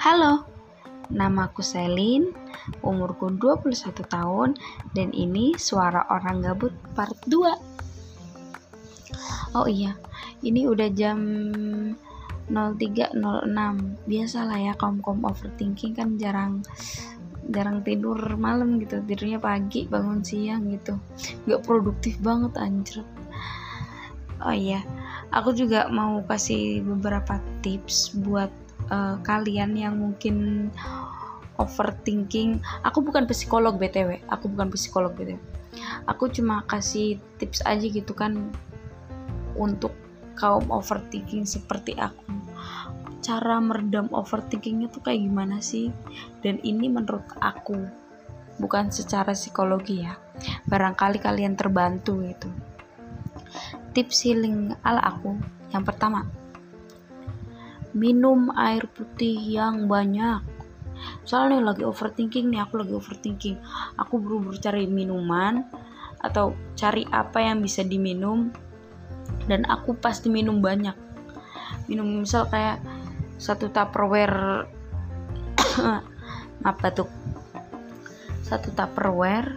Halo, namaku Selin, umurku 21 tahun, dan ini suara orang gabut part 2. Oh iya, ini udah jam 03.06 Biasalah ya kaum-kaum overthinking kan jarang jarang tidur malam gitu tidurnya pagi bangun siang gitu. Gak produktif banget anjir oh iya aku juga mau kasih beberapa tips buat uh, kalian yang mungkin overthinking. Aku bukan psikolog btw aku bukan psikolog btw aku cuma kasih tips aja gitu kan untuk kaum overthinking seperti aku. Cara meredam overthinkingnya tuh kayak gimana sih? Dan ini menurut aku bukan secara psikologi ya. Barangkali kalian terbantu gitu. Tips healing ala aku yang pertama minum air putih yang banyak. Soalnya lagi overthinking nih aku lagi overthinking. Aku buru-buru cari minuman atau cari apa yang bisa diminum dan aku pasti minum banyak. Minum misal kayak satu tupperware. Apa tuh satu tupperware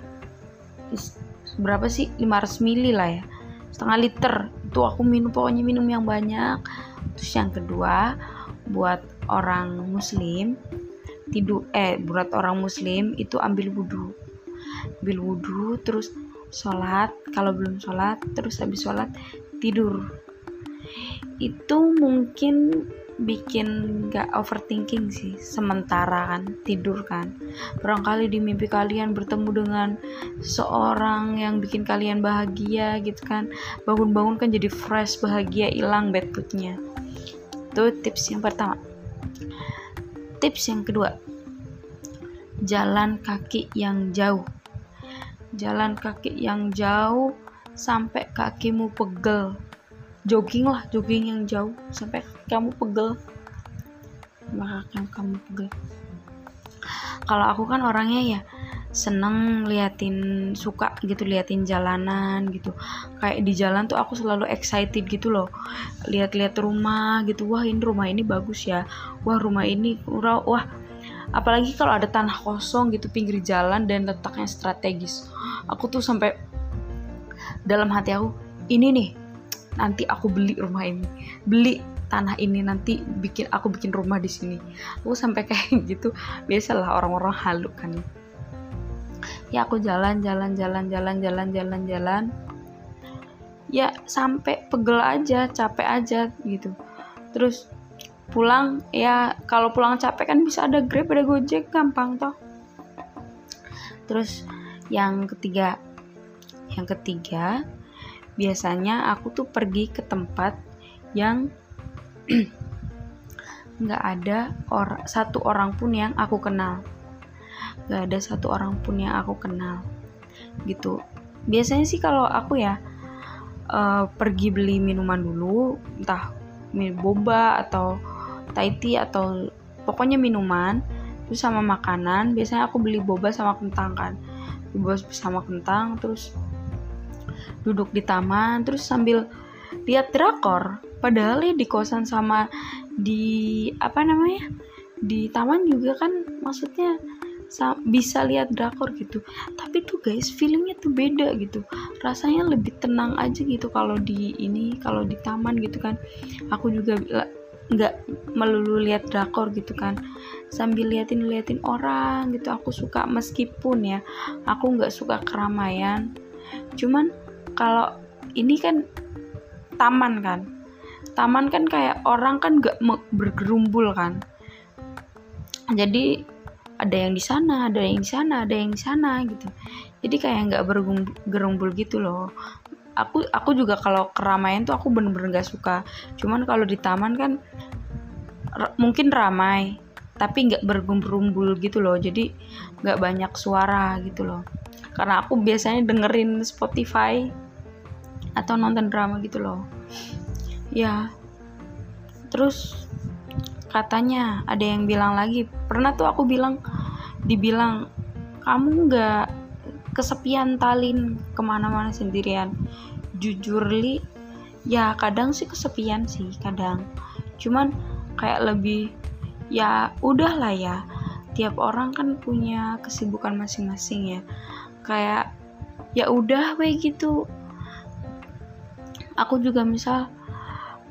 berapa sih? 500 mili lah ya. Setengah liter. Itu aku minum pokoknya minum yang banyak. Terus yang kedua buat orang muslim tidur eh buat orang muslim itu ambil wudhu ambil wudhu terus sholat. Kalau belum sholat terus habis sholat tidur. Itu mungkin bikin gak overthinking sih sementara kan tidur kan. Barangkali di mimpi kalian bertemu dengan seorang yang bikin kalian bahagia gitu kan. Bangun-bangun kan jadi fresh bahagia hilang bad moodnya itu tips yang pertama. Tips yang kedua. Jalan kaki yang jauh. Jalan kaki yang jauh sampai kakimu pegel. Jogging lah jogging yang jauh sampai kamu pegel. Maka kamu pegel. Kalau aku kan orangnya ya seneng liatin suka gitu liatin jalanan gitu. Kayak di jalan tuh aku selalu excited gitu loh. Lihat-lihat rumah gitu. Wah ini rumah ini bagus ya. Wah rumah ini wah apalagi kalau ada tanah kosong gitu pinggir jalan dan letaknya strategis. Aku tuh sampai dalam hati aku ini nih nanti aku beli rumah ini. Beli tanah ini nanti bikin aku bikin rumah di sini. Aku sampai kayak gitu. Biasalah orang-orang halu kan ya aku jalan jalan jalan jalan jalan jalan jalan. Ya sampai pegel aja capek aja gitu. Terus pulang ya kalau pulang capek kan bisa ada grab ada gojek gampang toh. Terus yang ketiga yang ketiga biasanya aku tuh pergi ke tempat yang nggak ada or satu orang pun yang aku kenal gak ada satu orang pun yang aku kenal gitu. Biasanya sih kalau aku ya uh, pergi beli minuman dulu entah boba atau Thai tea atau pokoknya minuman terus sama makanan biasanya aku beli boba sama kentang kan. Boba sama kentang terus duduk di taman terus sambil lihat drakor. Padahal ya di kosan sama di apa namanya di taman juga kan maksudnya bisa lihat drakor gitu. Tapi tuh guys feelingnya tuh beda gitu. Rasanya lebih tenang aja gitu kalau di ini kalau di taman gitu kan. Aku juga nggak melulu lihat drakor gitu kan. Sambil liatin liatin orang gitu aku suka meskipun ya aku nggak suka keramaian. Cuman kalau ini kan taman kan. Taman kan kayak orang kan nggak bergerumbul kan. Jadi ada yang di sana ada yang di sana ada yang di sana gitu. Jadi kayak nggak bergerumbul gitu loh. Aku aku juga kalau keramaian tuh aku bener-bener gak suka. Cuman kalau di taman kan mungkin ramai tapi nggak bergerumbul gitu loh. Jadi nggak banyak suara gitu loh. Karena aku biasanya dengerin Spotify atau nonton drama gitu loh. Ya terus katanya ada yang bilang lagi. Pernah tuh aku bilang dibilang kamu nggak kesepian talin ke mana-mana sendirian. Jujur li ya kadang sih kesepian sih kadang. Cuman kayak lebih ya udahlah ya. Tiap orang kan punya kesibukan masing-masing ya. Kayak ya udah we gitu. Aku juga misal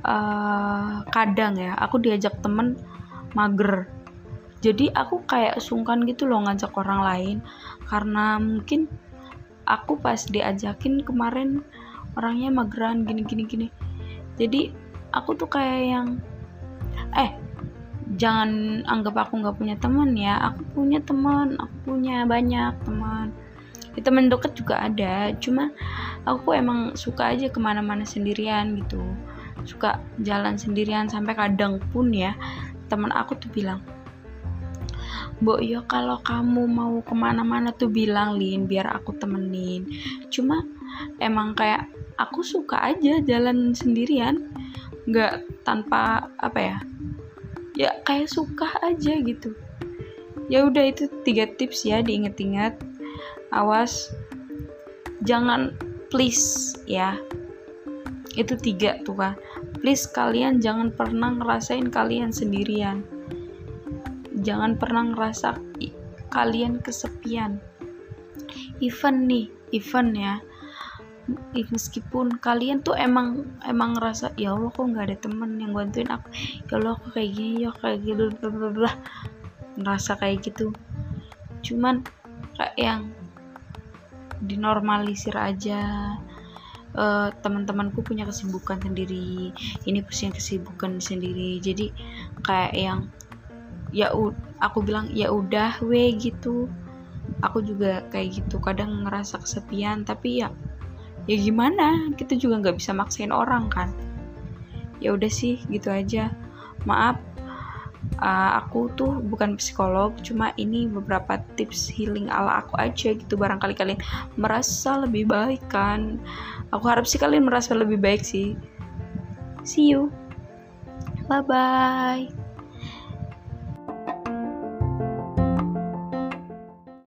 uh, kadang ya aku diajak temen mager. Jadi aku kayak sungkan gitu loh ngajak orang lain. Karena mungkin aku pas diajakin kemarin orangnya mageran gini gini gini. Jadi aku tuh kayak yang eh jangan anggap aku nggak punya teman ya. Aku punya teman aku punya banyak teman ya, teman deket juga ada cuma aku emang suka aja ke mana-mana sendirian gitu suka jalan sendirian sampai kadang pun ya teman aku tuh bilang Mbok yo kalau kamu mau ke mana-mana tuh bilang Lin biar aku temenin. Cuma emang kayak aku suka aja jalan sendirian nggak tanpa apa ya ya kayak suka aja gitu. Ya udah itu tiga tips ya diinget-inget awas jangan please ya itu tiga tuh kan please kalian jangan pernah ngerasain kalian sendirian. Jangan pernah ngerasa kalian kesepian. Even nih even ya. Meskipun kalian tuh emang emang ngerasa ya Allah kok nggak ada temen yang bantuin aku? Ya Allah kok kayak gini ya kayak gitu blah ngerasa kayak gitu. Cuman kayak yang dinormalisir aja uh, teman-temanku punya kesibukan sendiri ini punya kesibukan sendiri. Jadi kayak yang ya aku bilang ya udah we gitu. Aku juga kayak gitu kadang ngerasa kesepian tapi ya ya gimana? Kita juga nggak bisa maksain orang kan. Ya udah sih gitu aja. Maaf uh, aku tuh bukan psikolog cuma ini beberapa tips healing ala aku aja gitu barangkali kalian merasa lebih baik kan? Aku harap sih kalian merasa lebih baik sih. See you. Bye bye